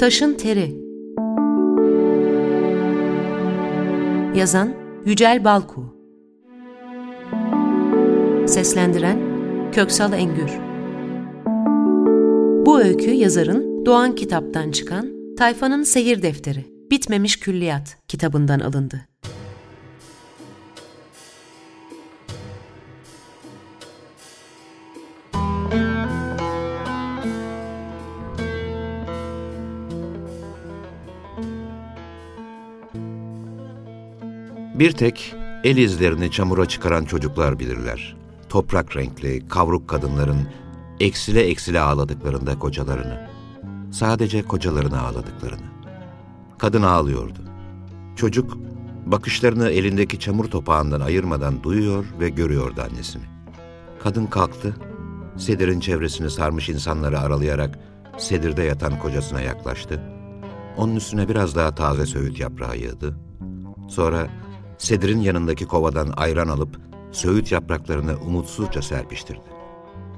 Taşın Teri. Yazan Yücel Balku. Seslendiren Köksal Engür. Bu öykü yazarın Doğan kitaptan çıkan Tayfanın Seyir Defteri Bitmemiş Külliyat kitabından alındı. Bir tek el izlerini çamura çıkaran çocuklar bilirler. Toprak renkli, kavruk kadınların eksile eksile ağladıklarında kocalarını. Sadece kocalarını ağladıklarını. Kadın ağlıyordu. Çocuk bakışlarını elindeki çamur topağından ayırmadan duyuyor ve görüyordu annesini. Kadın kalktı, sedirin çevresini sarmış insanları aralayarak sedirde yatan kocasına yaklaştı. Onun üstüne biraz daha taze söğüt yaprağı yığdı. Sonra sedirin yanındaki kovadan ayran alıp söğüt yapraklarını umutsuzca serpiştirdi.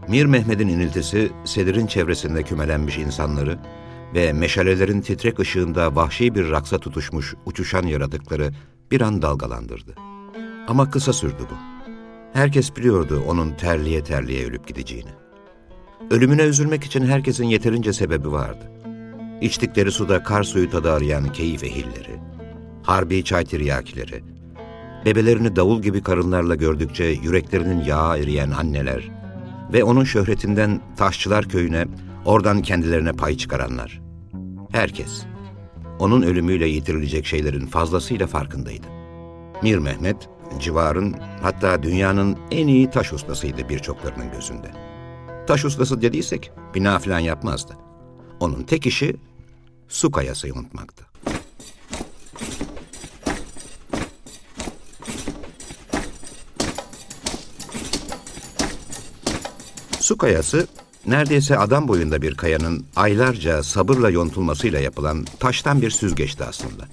Mir Mehmet'in iniltisi sedirin çevresinde kümelenmiş insanları ve meşalelerin titrek ışığında vahşi bir raksa tutuşmuş uçuşan yaratıkları bir an dalgalandırdı. Ama kısa sürdü bu. Herkes biliyordu onun terliye terliye ölüp gideceğini. Ölümüne üzülmek için herkesin yeterince sebebi vardı. İçtikleri suda kar suyu tadı arayan keyif ehilleri, harbi çay tiryakileri, bebelerini davul gibi karınlarla gördükçe yüreklerinin yağı eriyen anneler ve onun şöhretinden Taşçılar Köyü'ne, oradan kendilerine pay çıkaranlar. Herkes, onun ölümüyle yitirilecek şeylerin fazlasıyla farkındaydı. Mir Mehmet, civarın hatta dünyanın en iyi taş ustasıydı birçoklarının gözünde. Taş ustası dediysek bina falan yapmazdı. Onun tek işi su kayası yontmaktı. Su kayası, neredeyse adam boyunda bir kayanın aylarca sabırla yontulmasıyla yapılan taştan bir süzgeçti aslında.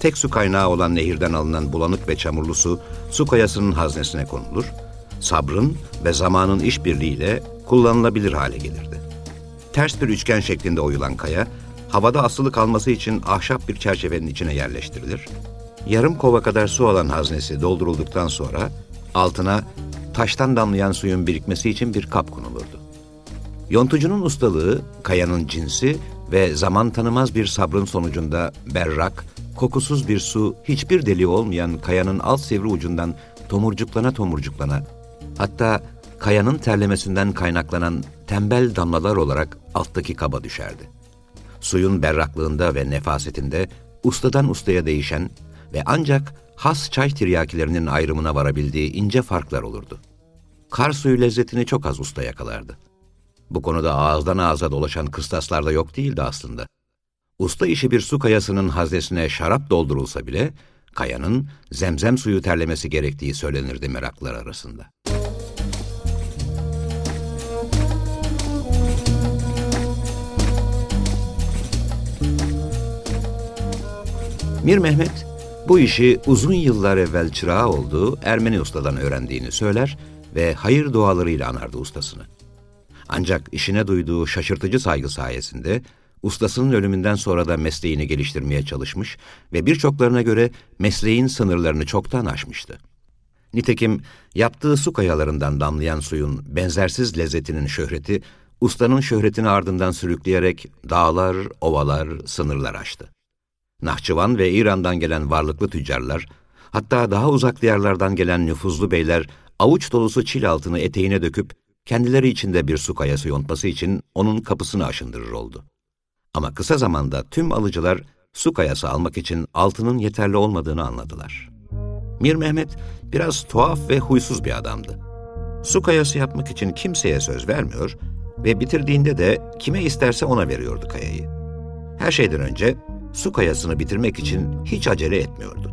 Tek su kaynağı olan nehirden alınan bulanık ve çamurlu su, su kayasının haznesine konulur, sabrın ve zamanın işbirliğiyle kullanılabilir hale gelirdi. Ters bir üçgen şeklinde oyulan kaya, havada asılı kalması için ahşap bir çerçevenin içine yerleştirilir. Yarım kova kadar su alan haznesi doldurulduktan sonra altına taştan damlayan suyun birikmesi için bir kap konulurdu. Yontucunun ustalığı, kayanın cinsi ve zaman tanımaz bir sabrın sonucunda berrak, kokusuz bir su hiçbir deliği olmayan kayanın alt sivri ucundan tomurcuklana tomurcuklana, hatta kayanın terlemesinden kaynaklanan tembel damlalar olarak alttaki kaba düşerdi. Suyun berraklığında ve nefasetinde ustadan ustaya değişen ve ancak has çay tiryakilerinin ayrımına varabildiği ince farklar olurdu. Kar suyu lezzetini çok az usta yakalardı. Bu konuda ağızdan ağza dolaşan kıstaslar da yok değildi aslında. Usta işi bir su kayasının haznesine şarap doldurulsa bile, kayanın zemzem suyu terlemesi gerektiği söylenirdi meraklılar arasında. Mir Mehmet, bu işi uzun yıllar evvel çırağı olduğu Ermeni ustadan öğrendiğini söyler ve hayır dualarıyla anardı ustasını. Ancak işine duyduğu şaşırtıcı saygı sayesinde ustasının ölümünden sonra da mesleğini geliştirmeye çalışmış ve birçoklarına göre mesleğin sınırlarını çoktan aşmıştı. Nitekim yaptığı su kayalarından damlayan suyun benzersiz lezzetinin şöhreti, ustanın şöhretini ardından sürükleyerek dağlar, ovalar, sınırlar aştı. Nahçıvan ve İran'dan gelen varlıklı tüccarlar, hatta daha uzak diyarlardan gelen nüfuzlu beyler avuç dolusu çil altını eteğine döküp kendileri içinde bir su kayası yontması için onun kapısını aşındırır oldu. Ama kısa zamanda tüm alıcılar su kayası almak için altının yeterli olmadığını anladılar. Mir Mehmet biraz tuhaf ve huysuz bir adamdı. Su kayası yapmak için kimseye söz vermiyor ve bitirdiğinde de kime isterse ona veriyordu kayayı. Her şeyden önce su kayasını bitirmek için hiç acele etmiyordu.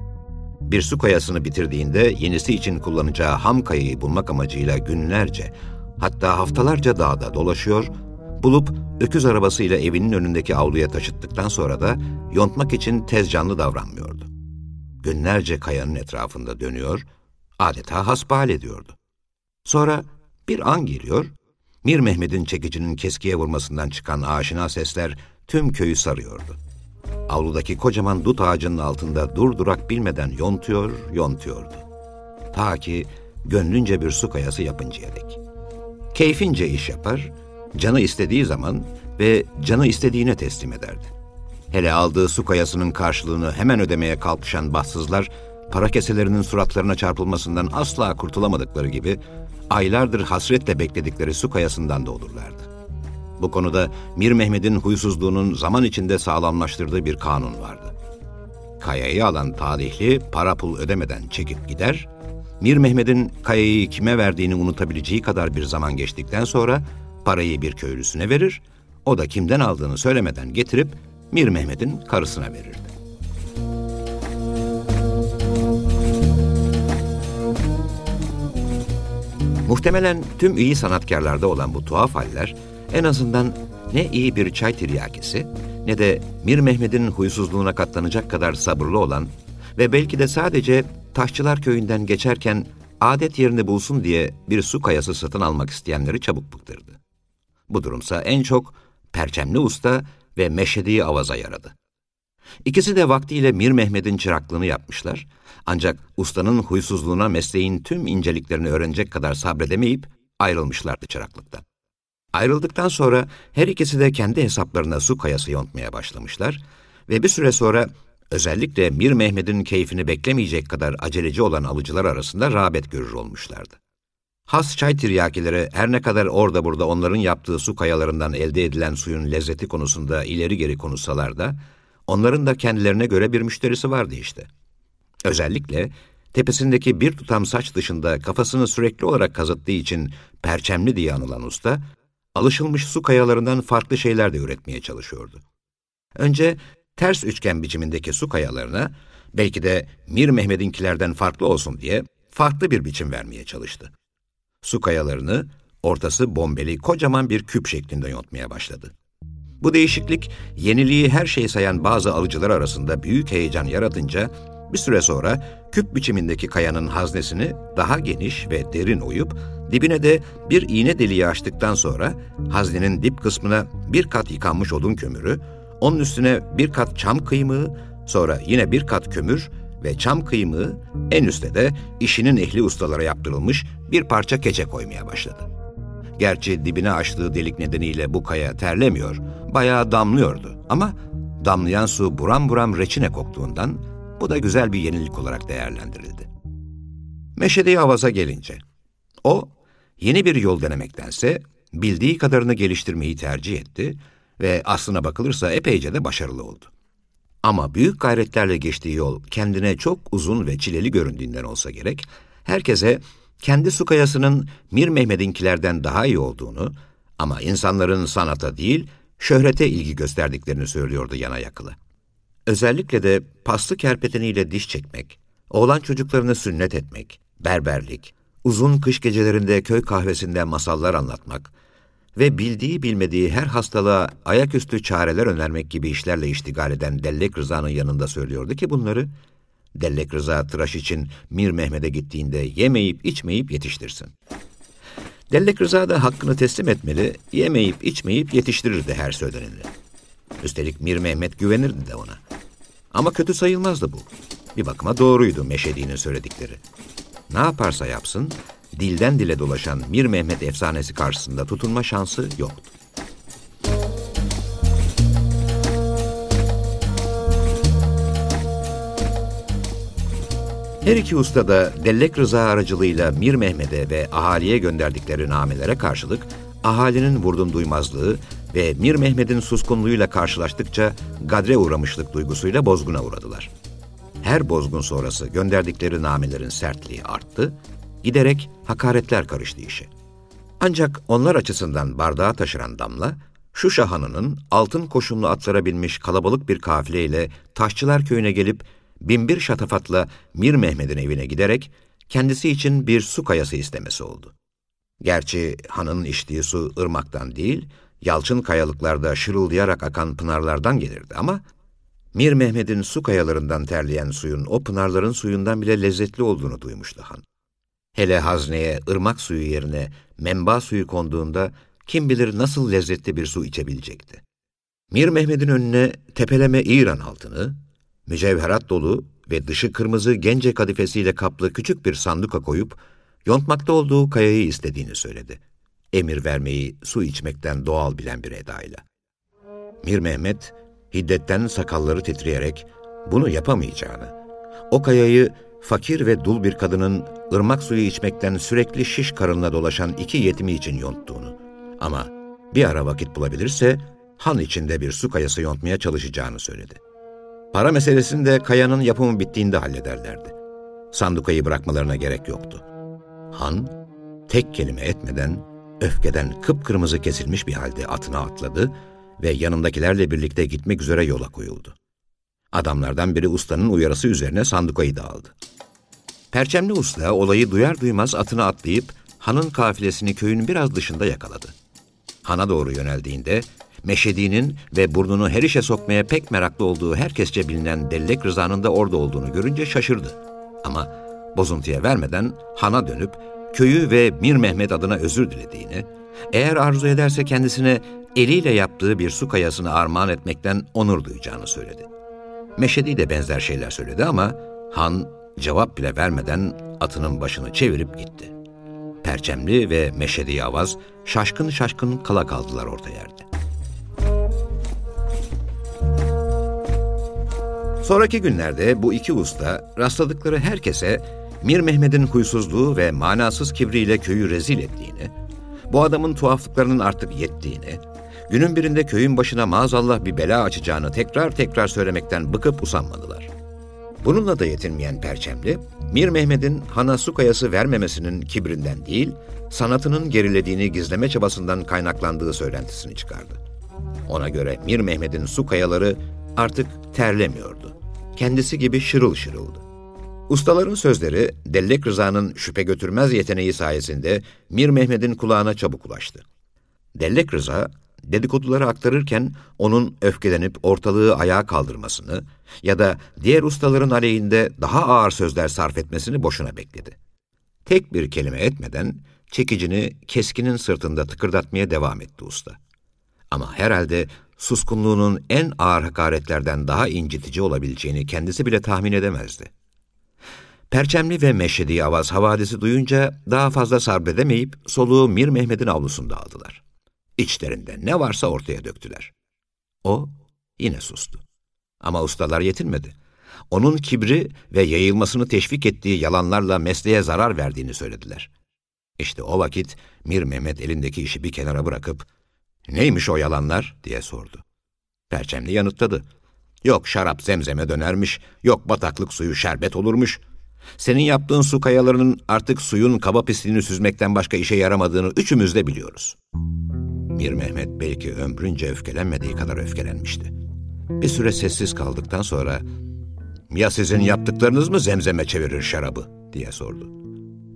Bir su kayasını bitirdiğinde yenisi için kullanacağı ham kayayı bulmak amacıyla günlerce, hatta haftalarca dağda dolaşıyor, bulup öküz arabasıyla evinin önündeki avluya taşıttıktan sonra da yontmak için tez canlı davranmıyordu. Günlerce kayanın etrafında dönüyor, adeta hasbihal ediyordu. Sonra bir an geliyor, Mir Mehmet'in çekicinin keskiye vurmasından çıkan aşina sesler tüm köyü sarıyordu. Avludaki kocaman dut ağacının altında durdurak bilmeden yontuyor, yontuyordu. Ta ki gönlünce bir su kayası yapıncaya dek. Keyfince iş yapar, canı istediği zaman ve canı istediğine teslim ederdi. Hele aldığı su kayasının karşılığını hemen ödemeye kalkışan bahtsızlar, para keselerinin suratlarına çarpılmasından asla kurtulamadıkları gibi, aylardır hasretle bekledikleri su kayasından da olurlardı. Bu konuda Mir Mehmet'in huysuzluğunun zaman içinde sağlamlaştırdığı bir kanun vardı. Kayayı alan talihli para pul ödemeden çekip gider, Mir Mehmet'in kayayı kime verdiğini unutabileceği kadar bir zaman geçtikten sonra parayı bir köylüsüne verir, o da kimden aldığını söylemeden getirip Mir Mehmet'in karısına verirdi. Muhtemelen tüm iyi sanatkarlarda olan bu tuhaf haller en azından ne iyi bir çay tiryakisi ne de Mir Mehmet'in huysuzluğuna katlanacak kadar sabırlı olan ve belki de sadece Taşçılar Köyü'nden geçerken adet yerini bulsun diye bir su kayası satın almak isteyenleri çabuk bıktırdı. Bu durumsa en çok Perçemli Usta ve Meşhedi Avaz'a yaradı. İkisi de vaktiyle Mir Mehmet'in çıraklığını yapmışlar ancak ustanın huysuzluğuna mesleğin tüm inceliklerini öğrenecek kadar sabredemeyip ayrılmışlardı çıraklıktan. Ayrıldıktan sonra her ikisi de kendi hesaplarına su kayası yontmaya başlamışlar ve bir süre sonra özellikle Mir Mehmet'in keyfini beklemeyecek kadar aceleci olan alıcılar arasında rağbet görür olmuşlardı. Has çay tiryakileri her ne kadar orada burada onların yaptığı su kayalarından elde edilen suyun lezzeti konusunda ileri geri konuşsalar da, onların da kendilerine göre bir müşterisi vardı işte. Özellikle tepesindeki bir tutam saç dışında kafasını sürekli olarak kazıttığı için perçemli diye anılan usta, alışılmış su kayalarından farklı şeyler de üretmeye çalışıyordu. Önce ters üçgen biçimindeki su kayalarına, belki de Mir Mehmet'inkilerden farklı olsun diye farklı bir biçim vermeye çalıştı. Su kayalarını ortası bombeli kocaman bir küp şeklinde yontmaya başladı. Bu değişiklik yeniliği her şey sayan bazı alıcılar arasında büyük heyecan yaratınca bir süre sonra küp biçimindeki kayanın haznesini daha geniş ve derin oyup dibine de bir iğne deliği açtıktan sonra haznenin dip kısmına bir kat yıkanmış odun kömürü, onun üstüne bir kat çam kıymığı, sonra yine bir kat kömür ve çam kıymığı, en üstte de işinin ehli ustalara yaptırılmış bir parça keçe koymaya başladı. Gerçi dibine açtığı delik nedeniyle bu kaya terlemiyor, bayağı damlıyordu ama damlayan su buram buram reçine koktuğundan bu da güzel bir yenilik olarak değerlendirildi. Meşede Avaz'a gelince, o yeni bir yol denemektense bildiği kadarını geliştirmeyi tercih etti ve aslına bakılırsa epeyce de başarılı oldu. Ama büyük gayretlerle geçtiği yol kendine çok uzun ve çileli göründüğünden olsa gerek, herkese kendi su kayasının Mir Mehmet'inkilerden daha iyi olduğunu ama insanların sanata değil, şöhrete ilgi gösterdiklerini söylüyordu yana yakılı. Özellikle de paslı kerpeteniyle diş çekmek, oğlan çocuklarını sünnet etmek, berberlik, uzun kış gecelerinde köy kahvesinde masallar anlatmak ve bildiği bilmediği her hastalığa ayaküstü çareler önermek gibi işlerle iştigal eden Dellek Rıza'nın yanında söylüyordu ki bunları, Dellek Rıza tıraş için Mir Mehmet'e gittiğinde yemeyip içmeyip yetiştirsin. Dellek Rıza da hakkını teslim etmeli, yemeyip içmeyip yetiştirirdi her söyleneni. Üstelik Mir Mehmet güvenirdi de ona. Ama kötü sayılmazdı bu. Bir bakıma doğruydu Meşedi'nin söyledikleri. Ne yaparsa yapsın, dilden dile dolaşan Mir Mehmet efsanesi karşısında tutunma şansı yoktu. Her iki usta da Dellek Rıza aracılığıyla Mir Mehmet'e ve ahaliye gönderdikleri namelere karşılık ahalinin vurdum duymazlığı ve Mir Mehmet'in suskunluğuyla karşılaştıkça gadre uğramışlık duygusuyla bozguna uğradılar. Her bozgun sonrası gönderdikleri namelerin sertliği arttı, giderek hakaretler karıştı işe. Ancak onlar açısından bardağa taşıran damla, şu şahanının altın koşumlu atlara binmiş kalabalık bir kafileyle Taşçılar Köyü'ne gelip binbir şatafatla Mir Mehmet'in evine giderek kendisi için bir su kayası istemesi oldu. Gerçi hanın içtiği su ırmaktan değil, yalçın kayalıklarda şırıldayarak akan pınarlardan gelirdi ama Mir Mehmet'in su kayalarından terleyen suyun o pınarların suyundan bile lezzetli olduğunu duymuştu han. Hele hazneye ırmak suyu yerine menba suyu konduğunda kim bilir nasıl lezzetli bir su içebilecekti. Mir Mehmet'in önüne tepeleme İran altını, mücevherat dolu ve dışı kırmızı gence kadifesiyle kaplı küçük bir sanduka koyup, yontmakta olduğu kayayı istediğini söyledi. Emir vermeyi su içmekten doğal bilen bir edayla. Mir Mehmet, hiddetten sakalları titreyerek bunu yapamayacağını, o kayayı fakir ve dul bir kadının ırmak suyu içmekten sürekli şiş karınla dolaşan iki yetimi için yonttuğunu ama bir ara vakit bulabilirse han içinde bir su kayası yontmaya çalışacağını söyledi. Para meselesini de kayanın yapımı bittiğinde hallederlerdi. Sandukayı bırakmalarına gerek yoktu. Han, tek kelime etmeden, öfkeden kıpkırmızı kesilmiş bir halde atına atladı ve yanındakilerle birlikte gitmek üzere yola koyuldu. Adamlardan biri ustanın uyarısı üzerine sandukayı da aldı. Perçemli usta olayı duyar duymaz atına atlayıp hanın kafilesini köyün biraz dışında yakaladı. Hana doğru yöneldiğinde Meşedi'nin ve burnunu her işe sokmaya pek meraklı olduğu herkesçe bilinen Dellek Rıza'nın da orada olduğunu görünce şaşırdı. Ama bozuntuya vermeden Han'a dönüp köyü ve Mir Mehmet adına özür dilediğini, eğer arzu ederse kendisine eliyle yaptığı bir su kayasını armağan etmekten onur duyacağını söyledi. Meşedi de benzer şeyler söyledi ama Han cevap bile vermeden atının başını çevirip gitti. Perçemli ve Meşedi Avaz şaşkın şaşkın kala kaldılar orta yerde. Sonraki günlerde bu iki usta rastladıkları herkese Mir Mehmet'in huysuzluğu ve manasız kibriyle köyü rezil ettiğini, bu adamın tuhaflıklarının artık yettiğini, günün birinde köyün başına maazallah bir bela açacağını tekrar tekrar söylemekten bıkıp usanmadılar. Bununla da yetinmeyen Perçemli, Mir Mehmet'in hana su kayası vermemesinin kibrinden değil, sanatının gerilediğini gizleme çabasından kaynaklandığı söylentisini çıkardı. Ona göre Mir Mehmet'in su kayaları artık terlemiyordu. Kendisi gibi şırıl şırıldı. Ustaların sözleri Dellek Rıza'nın şüphe götürmez yeteneği sayesinde Mir Mehmet'in kulağına çabuk ulaştı. Dellek Rıza, dedikoduları aktarırken onun öfkelenip ortalığı ayağa kaldırmasını ya da diğer ustaların aleyhinde daha ağır sözler sarf etmesini boşuna bekledi. Tek bir kelime etmeden çekicini keskinin sırtında tıkırdatmaya devam etti usta. Ama herhalde suskunluğunun en ağır hakaretlerden daha incitici olabileceğini kendisi bile tahmin edemezdi. Perçemli ve Meşhedi Avaz havadisi duyunca daha fazla sabredemeyip soluğu Mir Mehmet'in avlusunda aldılar. İçlerinde ne varsa ortaya döktüler. O yine sustu. Ama ustalar yetinmedi. Onun kibri ve yayılmasını teşvik ettiği yalanlarla mesleğe zarar verdiğini söylediler. İşte o vakit Mir Mehmet elindeki işi bir kenara bırakıp ''Neymiş o yalanlar?'' diye sordu. Perçemli yanıtladı. ''Yok şarap zemzeme dönermiş, yok bataklık suyu şerbet olurmuş. Senin yaptığın su kayalarının artık suyun kaba pisliğini süzmekten başka işe yaramadığını üçümüz de biliyoruz.'' Mir Mehmet belki ömrünce öfkelenmediği kadar öfkelenmişti. Bir süre sessiz kaldıktan sonra ''Ya sizin yaptıklarınız mı zemzeme çevirir şarabı?'' diye sordu.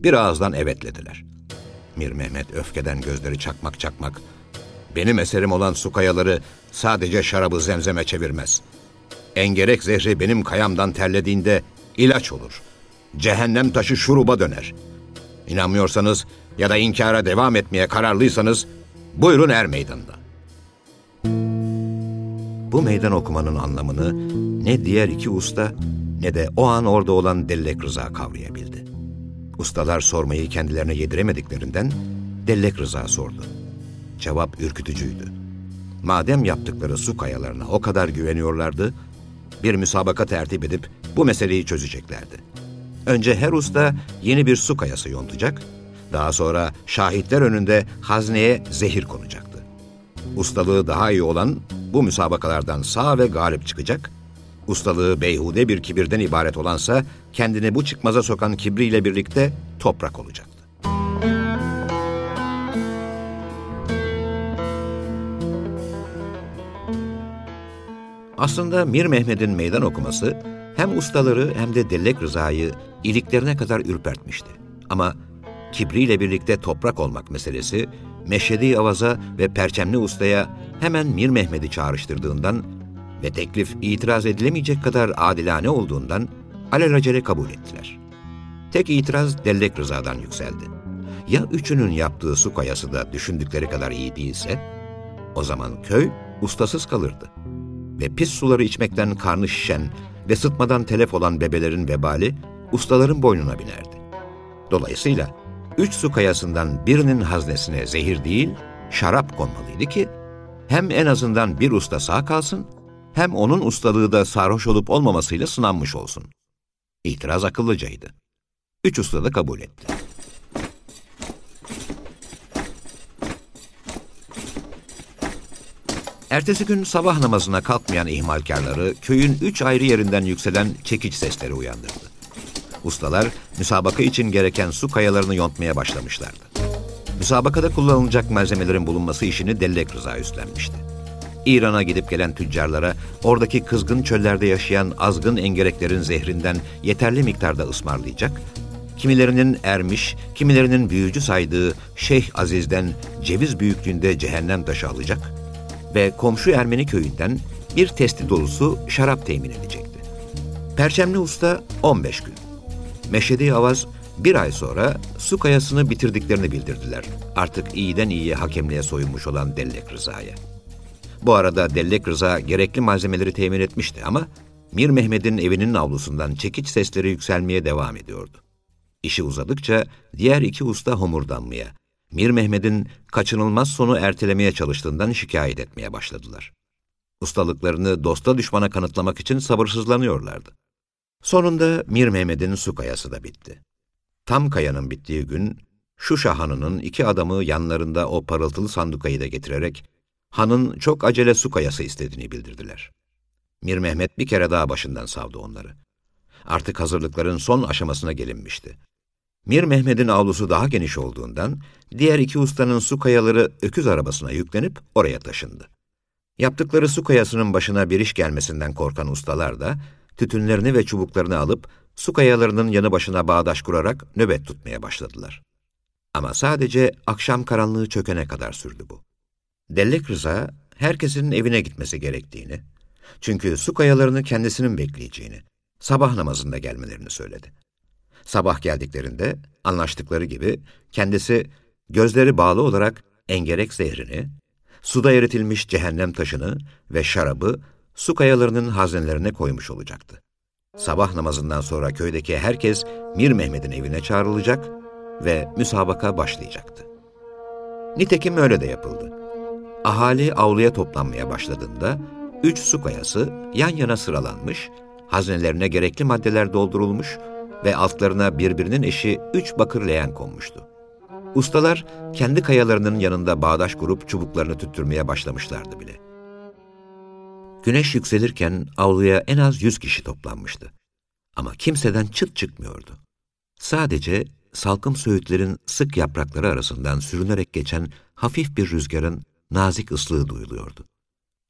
Bir ağızdan evetlediler. Mir Mehmet öfkeden gözleri çakmak çakmak benim eserim olan su kayaları sadece şarabı zemzeme çevirmez. Engerek zehri benim kayamdan terlediğinde ilaç olur. Cehennem taşı şuruba döner. İnanmıyorsanız ya da inkara devam etmeye kararlıysanız buyurun er meydanına. Bu meydan okumanın anlamını ne diğer iki usta ne de o an orada olan Dellek Rıza kavrayabildi. Ustalar sormayı kendilerine yediremediklerinden Dellek Rıza sordu. Cevap ürkütücüydü. Madem yaptıkları su kayalarına o kadar güveniyorlardı, bir müsabaka tertip edip bu meseleyi çözeceklerdi. Önce her usta yeni bir su kayası yontacak, daha sonra şahitler önünde hazneye zehir konacaktı. Ustalığı daha iyi olan bu müsabakalardan sağ ve galip çıkacak, ustalığı beyhude bir kibirden ibaret olansa kendini bu çıkmaza sokan kibriyle birlikte toprak olacak. Aslında Mir Mehmet'in meydan okuması hem ustaları hem de Dellek Rıza'yı iliklerine kadar ürpertmişti. Ama kibriyle birlikte toprak olmak meselesi Meşhedi Avaz'a ve Perçemli Usta'ya hemen Mir Mehmet'i çağrıştırdığından ve teklif itiraz edilemeyecek kadar adilane olduğundan alelacele kabul ettiler. Tek itiraz Dellek Rıza'dan yükseldi. Ya üçünün yaptığı su kayası da düşündükleri kadar iyi değilse, o zaman köy ustasız kalırdı. Ve pis suları içmekten karnı şişen ve sıtmadan telef olan bebelerin vebali ustaların boynuna binerdi. Dolayısıyla üç su kayasından birinin haznesine zehir değil, şarap konmalıydı ki hem en azından bir usta sağ kalsın, hem onun ustalığı da sarhoş olup olmamasıyla sınanmış olsun. İtiraz akıllıcaydı. Üç usta da kabul etti. Ertesi gün sabah namazına kalkmayan ihmalkarları köyün üç ayrı yerinden yükselen çekiç sesleri uyandırdı. Ustalar müsabaka için gereken su kayalarını yontmaya başlamışlardı. Müsabakada kullanılacak malzemelerin bulunması işini Dellek Rıza üstlenmişti. İran'a gidip gelen tüccarlara oradaki kızgın çöllerde yaşayan azgın engereklerin zehrinden yeterli miktarda ısmarlayacak, kimilerinin ermiş, kimilerinin büyücü saydığı Şeyh Aziz'den ceviz büyüklüğünde cehennem taşı alacak ve komşu Ermeni köyünden bir testi dolusu şarap temin edecekti. Perçemli Usta 15 gün. Meşhedi Avaz bir ay sonra su kayasını bitirdiklerini bildirdiler. Artık iyiden iyiye hakemliğe soyunmuş olan Dellek Rıza'ya. Bu arada Dellek Rıza gerekli malzemeleri temin etmişti ama Mir Mehmet'in evinin avlusundan çekiç sesleri yükselmeye devam ediyordu. İşi uzadıkça diğer iki usta homurdanmaya, Mir Mehmet'in kaçınılmaz sonu ertelemeye çalıştığından şikayet etmeye başladılar. Ustalıklarını dosta düşmana kanıtlamak için sabırsızlanıyorlardı. Sonunda Mir Mehmet'in su kayası da bitti. Tam kayanın bittiği gün, şu şahanının iki adamı yanlarında o parıltılı sandukayı da getirerek, hanın çok acele su kayası istediğini bildirdiler. Mir Mehmet bir kere daha başından savdı onları. Artık hazırlıkların son aşamasına gelinmişti. Mir Mehmet'in avlusu daha geniş olduğundan, diğer iki ustanın su kayaları öküz arabasına yüklenip oraya taşındı. Yaptıkları su kayasının başına bir iş gelmesinden korkan ustalar da, tütünlerini ve çubuklarını alıp su kayalarının yanı başına bağdaş kurarak nöbet tutmaya başladılar. Ama sadece akşam karanlığı çökene kadar sürdü bu. Dellek Rıza, herkesin evine gitmesi gerektiğini, çünkü su kayalarını kendisinin bekleyeceğini, sabah namazında gelmelerini söyledi. Sabah geldiklerinde anlaştıkları gibi kendisi gözleri bağlı olarak engerek zehrini, suda eritilmiş cehennem taşını ve şarabı su kayalarının hazinelerine koymuş olacaktı. Sabah namazından sonra köydeki herkes Mir Mehmet'in evine çağrılacak ve müsabaka başlayacaktı. Nitekim öyle de yapıldı. Ahali avluya toplanmaya başladığında üç su kayası yan yana sıralanmış, hazinelerine gerekli maddeler doldurulmuş ve altlarına birbirinin eşi üç bakır leğen konmuştu. Ustalar kendi kayalarının yanında bağdaş kurup çubuklarını tüttürmeye başlamışlardı bile. Güneş yükselirken avluya en az yüz kişi toplanmıştı. Ama kimseden çıt çıkmıyordu. Sadece salkım söğütlerin sık yaprakları arasından sürünerek geçen hafif bir rüzgarın nazik ıslığı duyuluyordu.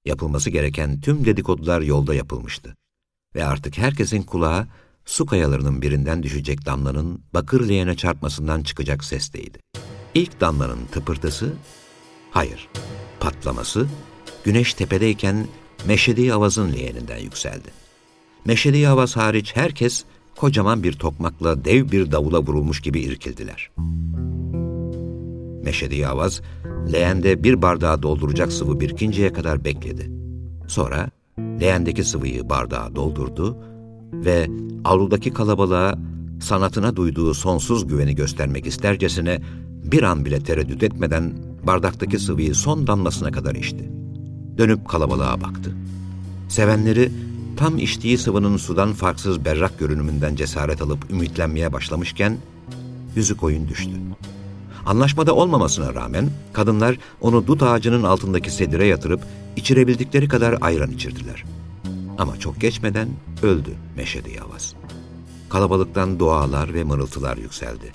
Yapılması gereken tüm dedikodular yolda yapılmıştı. Ve artık herkesin kulağı su kayalarının birinden düşecek damlanın bakır leğene çarpmasından çıkacak sesteydi. İlk damlanın tıpırtısı, hayır, patlaması, güneş tepedeyken Meşhedi Avaz'ın leğeninden yükseldi. Meşhedi Avaz hariç herkes kocaman bir tokmakla dev bir davula vurulmuş gibi irkildiler. Meşhedi Avaz, leğende bir bardağı dolduracak sıvı birikinceye kadar bekledi. Sonra leğendeki sıvıyı bardağa doldurdu ve avludaki kalabalığa sanatına duyduğu sonsuz güveni göstermek istercesine bir an bile tereddüt etmeden bardaktaki sıvıyı son damlasına kadar içti. Dönüp kalabalığa baktı. Sevenleri tam içtiği sıvının sudan farksız berrak görünümünden cesaret alıp ümitlenmeye başlamışken yüzü koyun düştü. Anlaşmada olmamasına rağmen kadınlar onu dut ağacının altındaki sedire yatırıp içirebildikleri kadar ayran içirdiler. Ama çok geçmeden öldü Meşhedi Yavaz. Kalabalıktan dualar ve mırıltılar yükseldi.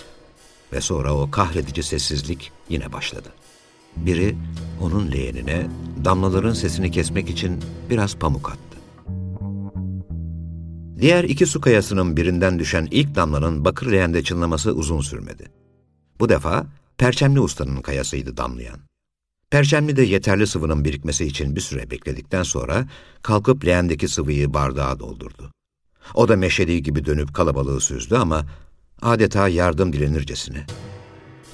Ve sonra o kahredici sessizlik yine başladı. Biri onun leğenine damlaların sesini kesmek için biraz pamuk attı. Diğer iki su kayasının birinden düşen ilk damlanın bakır leğende çınlaması uzun sürmedi. Bu defa Perçemli Usta'nın kayasıydı damlayan. Perçemli de yeterli sıvının birikmesi için bir süre bekledikten sonra kalkıp leğendeki sıvıyı bardağa doldurdu. O da meşediği gibi dönüp kalabalığı süzdü ama adeta yardım dilenircesine.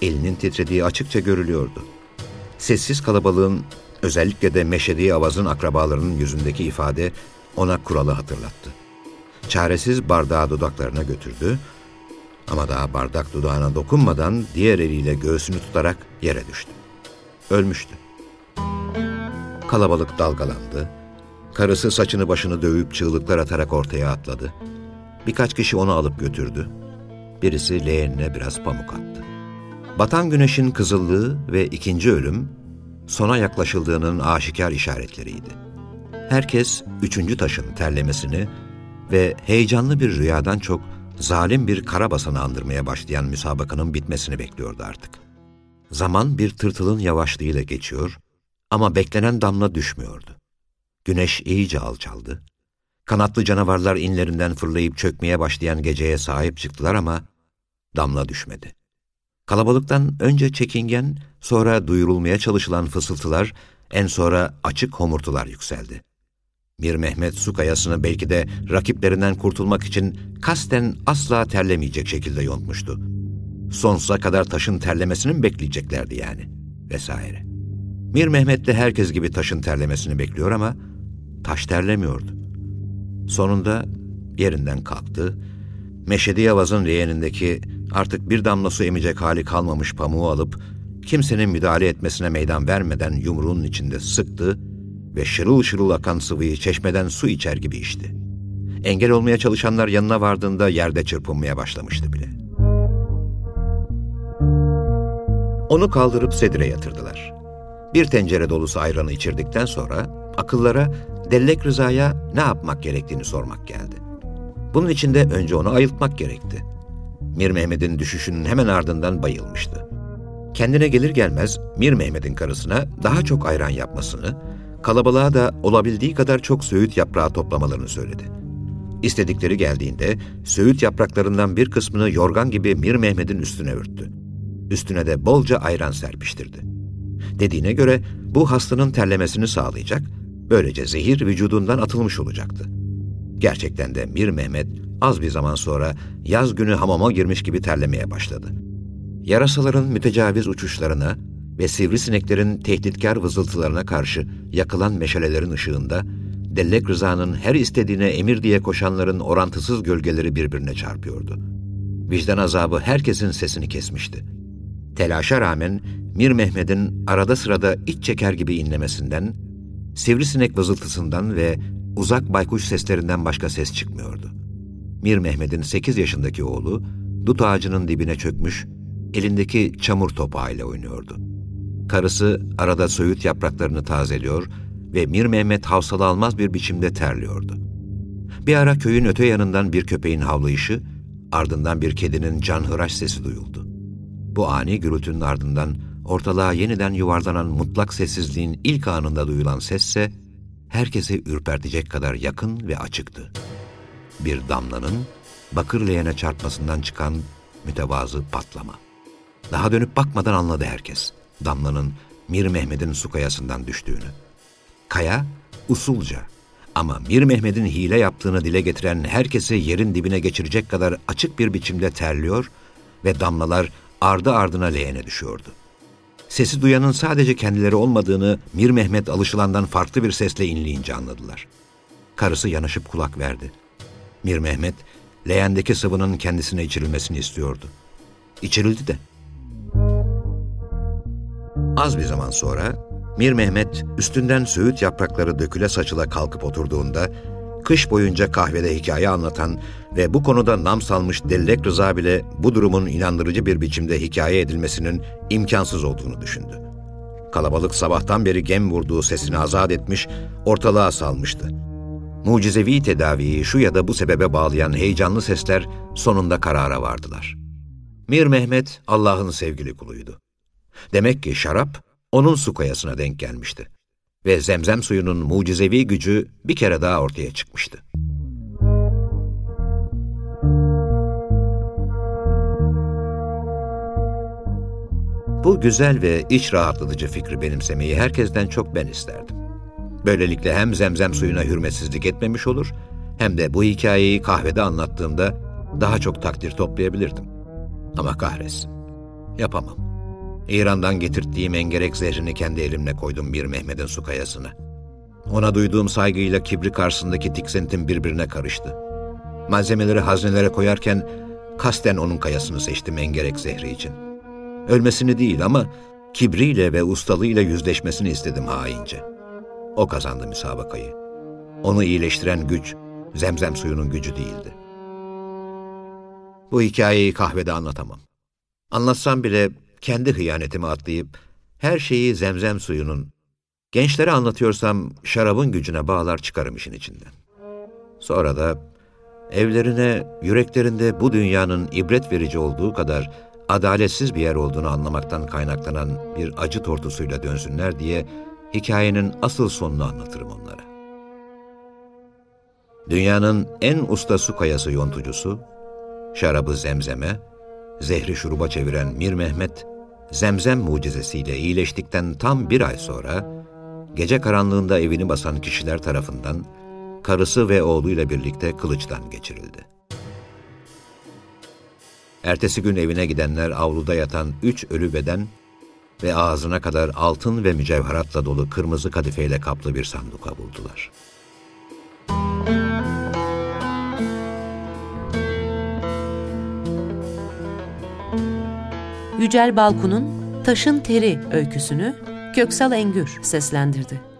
Elinin titrediği açıkça görülüyordu. Sessiz kalabalığın Özellikle de Meşedi Avaz'ın akrabalarının yüzündeki ifade ona kuralı hatırlattı. Çaresiz bardağı dudaklarına götürdü ama daha bardak dudağına dokunmadan diğer eliyle göğsünü tutarak yere düştü. Ölmüştü. Kalabalık dalgalandı. Karısı saçını başını dövüp çığlıklar atarak ortaya atladı. Birkaç kişi onu alıp götürdü. Birisi leğenine biraz pamuk attı. Batan güneşin kızıllığı ve ikinci ölüm sona yaklaşıldığının aşikar işaretleriydi. Herkes üçüncü taşın terlemesini ve heyecanlı bir rüyadan çok zalim bir karabasanı andırmaya başlayan müsabakanın bitmesini bekliyordu artık. Zaman bir tırtılın yavaşlığıyla geçiyor ama beklenen damla düşmüyordu. Güneş iyice alçaldı. Kanatlı canavarlar inlerinden fırlayıp çökmeye başlayan geceye sahip çıktılar ama damla düşmedi. Kalabalıktan önce çekingen, sonra duyurulmaya çalışılan fısıltılar, en sonra açık homurtular yükseldi. Mir Mehmet su kayasını belki de rakiplerinden kurtulmak için kasten asla terlemeyecek şekilde yontmuştu. Sonsuza kadar taşın terlemesini mi bekleyeceklerdi yani? Vesaire. Mir Mehmet de herkes gibi taşın terlemesini bekliyor ama taş terlemiyordu. Sonunda yerinden kalktı, Meşedi Yavaz'ın leğenindeki artık bir damla su emecek hali kalmamış pamuğu alıp kimsenin müdahale etmesine meydan vermeden yumruğunun içinde sıktı ve şırıl şırıl akan sıvıyı çeşmeden su içer gibi içti. Engel olmaya çalışanlar yanına vardığında yerde çırpınmaya başlamıştı bile. Onu kaldırıp sedire yatırdılar. Bir tencere dolusu ayranı içirdikten sonra akıllara Dellek Rıza'ya ne yapmak gerektiğini sormak geldi. Bunun için de önce onu ayıltmak gerekti. Mir Mehmet'in düşüşünün hemen ardından bayılmıştı. Kendine gelir gelmez Mir Mehmet'in karısına daha çok ayran yapmasını, kalabalığa da olabildiği kadar çok söğüt yaprağı toplamalarını söyledi. İstedikleri geldiğinde söğüt yapraklarından bir kısmını yorgan gibi Mir Mehmet'in üstüne örttü. Üstüne de bolca ayran serpiştirdi. Dediğine göre bu hastanın terlemesini sağlayacak, böylece zehir vücudundan atılmış olacaktı. Gerçekten de Mir Mehmet az bir zaman sonra yaz günü hamama girmiş gibi terlemeye başladı. Yarasaların mütecaviz uçuşlarına ve sivrisineklerin tehditkar vızıltılarına karşı yakılan meşalelerin ışığında, Dellek Rıza'nın her istediğine emir diye koşanların orantısız gölgeleri birbirine çarpıyordu. Vicdan azabı herkesin sesini kesmişti. Telaşa rağmen Mir Mehmet'in arada sırada iç çeker gibi inlemesinden, sivrisinek vızıltısından ve uzak baykuş seslerinden başka ses çıkmıyordu. Mir Mehmet'in sekiz yaşındaki oğlu, dut ağacının dibine çökmüş, elindeki çamur topağıyla oynuyordu. Karısı arada söğüt yapraklarını tazeliyor ve Mir Mehmet havsalı almaz bir biçimde terliyordu. Bir ara köyün öte yanından bir köpeğin havlayışı, ardından bir kedinin canhıraş sesi duyuldu. Bu ani gürültünün ardından ortalığa yeniden yuvarlanan mutlak sessizliğin ilk anında duyulan sesse, herkesi ürpertecek kadar yakın ve açıktı. Bir damlanın bakır leğene çarpmasından çıkan mütevazı patlama. Daha dönüp bakmadan anladı herkes. Damlanın Mir Mehmet'in su kayasından düştüğünü. Kaya usulca ama Mir Mehmet'in hile yaptığını dile getiren herkesi yerin dibine geçirecek kadar açık bir biçimde terliyor ve damlalar ardı ardına leğene düşüyordu. Sesi duyanın sadece kendileri olmadığını Mir Mehmet alışılandan farklı bir sesle inleyince anladılar. Karısı yanışıp kulak verdi. Mir Mehmet, leğendeki sıvının kendisine içirilmesini istiyordu. İçirildi de. Az bir zaman sonra Mir Mehmet üstünden söğüt yaprakları döküle saçıla kalkıp oturduğunda kış boyunca kahvede hikaye anlatan ve bu konuda nam salmış Dellek Rıza bile bu durumun inandırıcı bir biçimde hikaye edilmesinin imkansız olduğunu düşündü. Kalabalık sabahtan beri gem vurduğu sesini azat etmiş, ortalığa salmıştı. Mucizevi tedaviyi şu ya da bu sebebe bağlayan heyecanlı sesler sonunda karara vardılar. Mir Mehmet Allah'ın sevgili kuluydu. Demek ki şarap onun su kayasına denk gelmişti ve zemzem suyunun mucizevi gücü bir kere daha ortaya çıkmıştı. Bu güzel ve iç rahatlatıcı fikri benimsemeyi herkesten çok ben isterdim. Böylelikle hem zemzem suyuna hürmetsizlik etmemiş olur, hem de bu hikayeyi kahvede anlattığımda daha çok takdir toplayabilirdim. Ama kahretsin, yapamam. İran'dan getirttiğim engerek zehrini kendi elimle koydum bir Mehmet'in su kayasına. Ona duyduğum saygıyla kibri karşısındaki tiksintim birbirine karıştı. Malzemeleri haznelere koyarken kasten onun kayasını seçtim engerek zehri için. Ölmesini değil ama kibriyle ve ustalığıyla yüzleşmesini istedim haince. O kazandı müsabakayı. Onu iyileştiren güç, zemzem suyunun gücü değildi. Bu hikayeyi kahvede anlatamam. Anlatsam bile kendi hıyanetimi atlayıp her şeyi zemzem suyunun, gençlere anlatıyorsam şarabın gücüne bağlar çıkarım işin içinden. Sonra da evlerine, yüreklerinde bu dünyanın ibret verici olduğu kadar adaletsiz bir yer olduğunu anlamaktan kaynaklanan bir acı tortusuyla dönsünler diye hikayenin asıl sonunu anlatırım onlara. Dünyanın en usta su kayası yontucusu, şarabı zemzeme, zehri şuruba çeviren Mir Mehmet, zemzem mucizesiyle iyileştikten tam bir ay sonra, gece karanlığında evini basan kişiler tarafından, karısı ve oğluyla birlikte kılıçtan geçirildi. Ertesi gün evine gidenler avluda yatan üç ölü beden ve ağzına kadar altın ve mücevheratla dolu kırmızı kadifeyle kaplı bir sanduka buldular. Yücel Balkun'un Taşın Teri öyküsünü Köksal Engür seslendirdi.